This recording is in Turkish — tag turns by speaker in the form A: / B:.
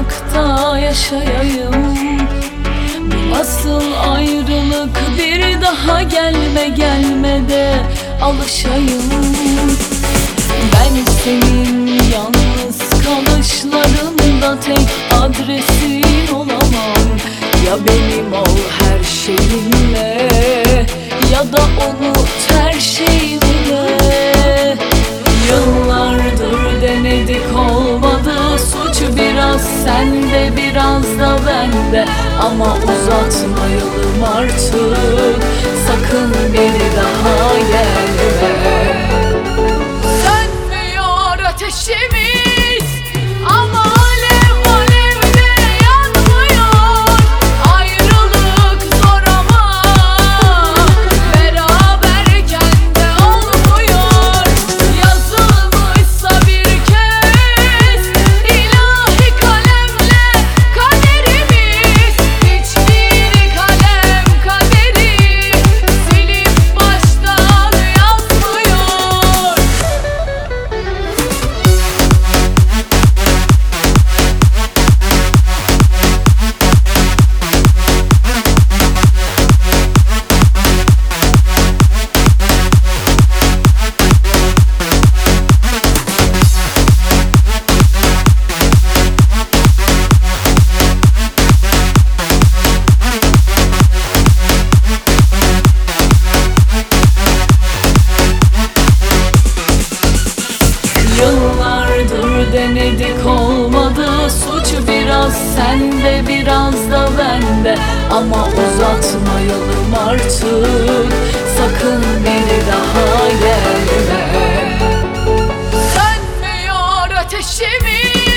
A: ayrılıkta yaşayayım. Bu nasıl ayrılık bir daha gelme gelme de alışayım. Ben senin yalnız kalışlarında tek adresin olamam. Ya benim ol her şeyinle Ama uzatmayalım artık. Sakın bir daha gelme denedik olmadı. Suç biraz sende biraz da bende. Ama uzatmayalım artık. Sakın beni daha gelme Sönmüyor ateşimi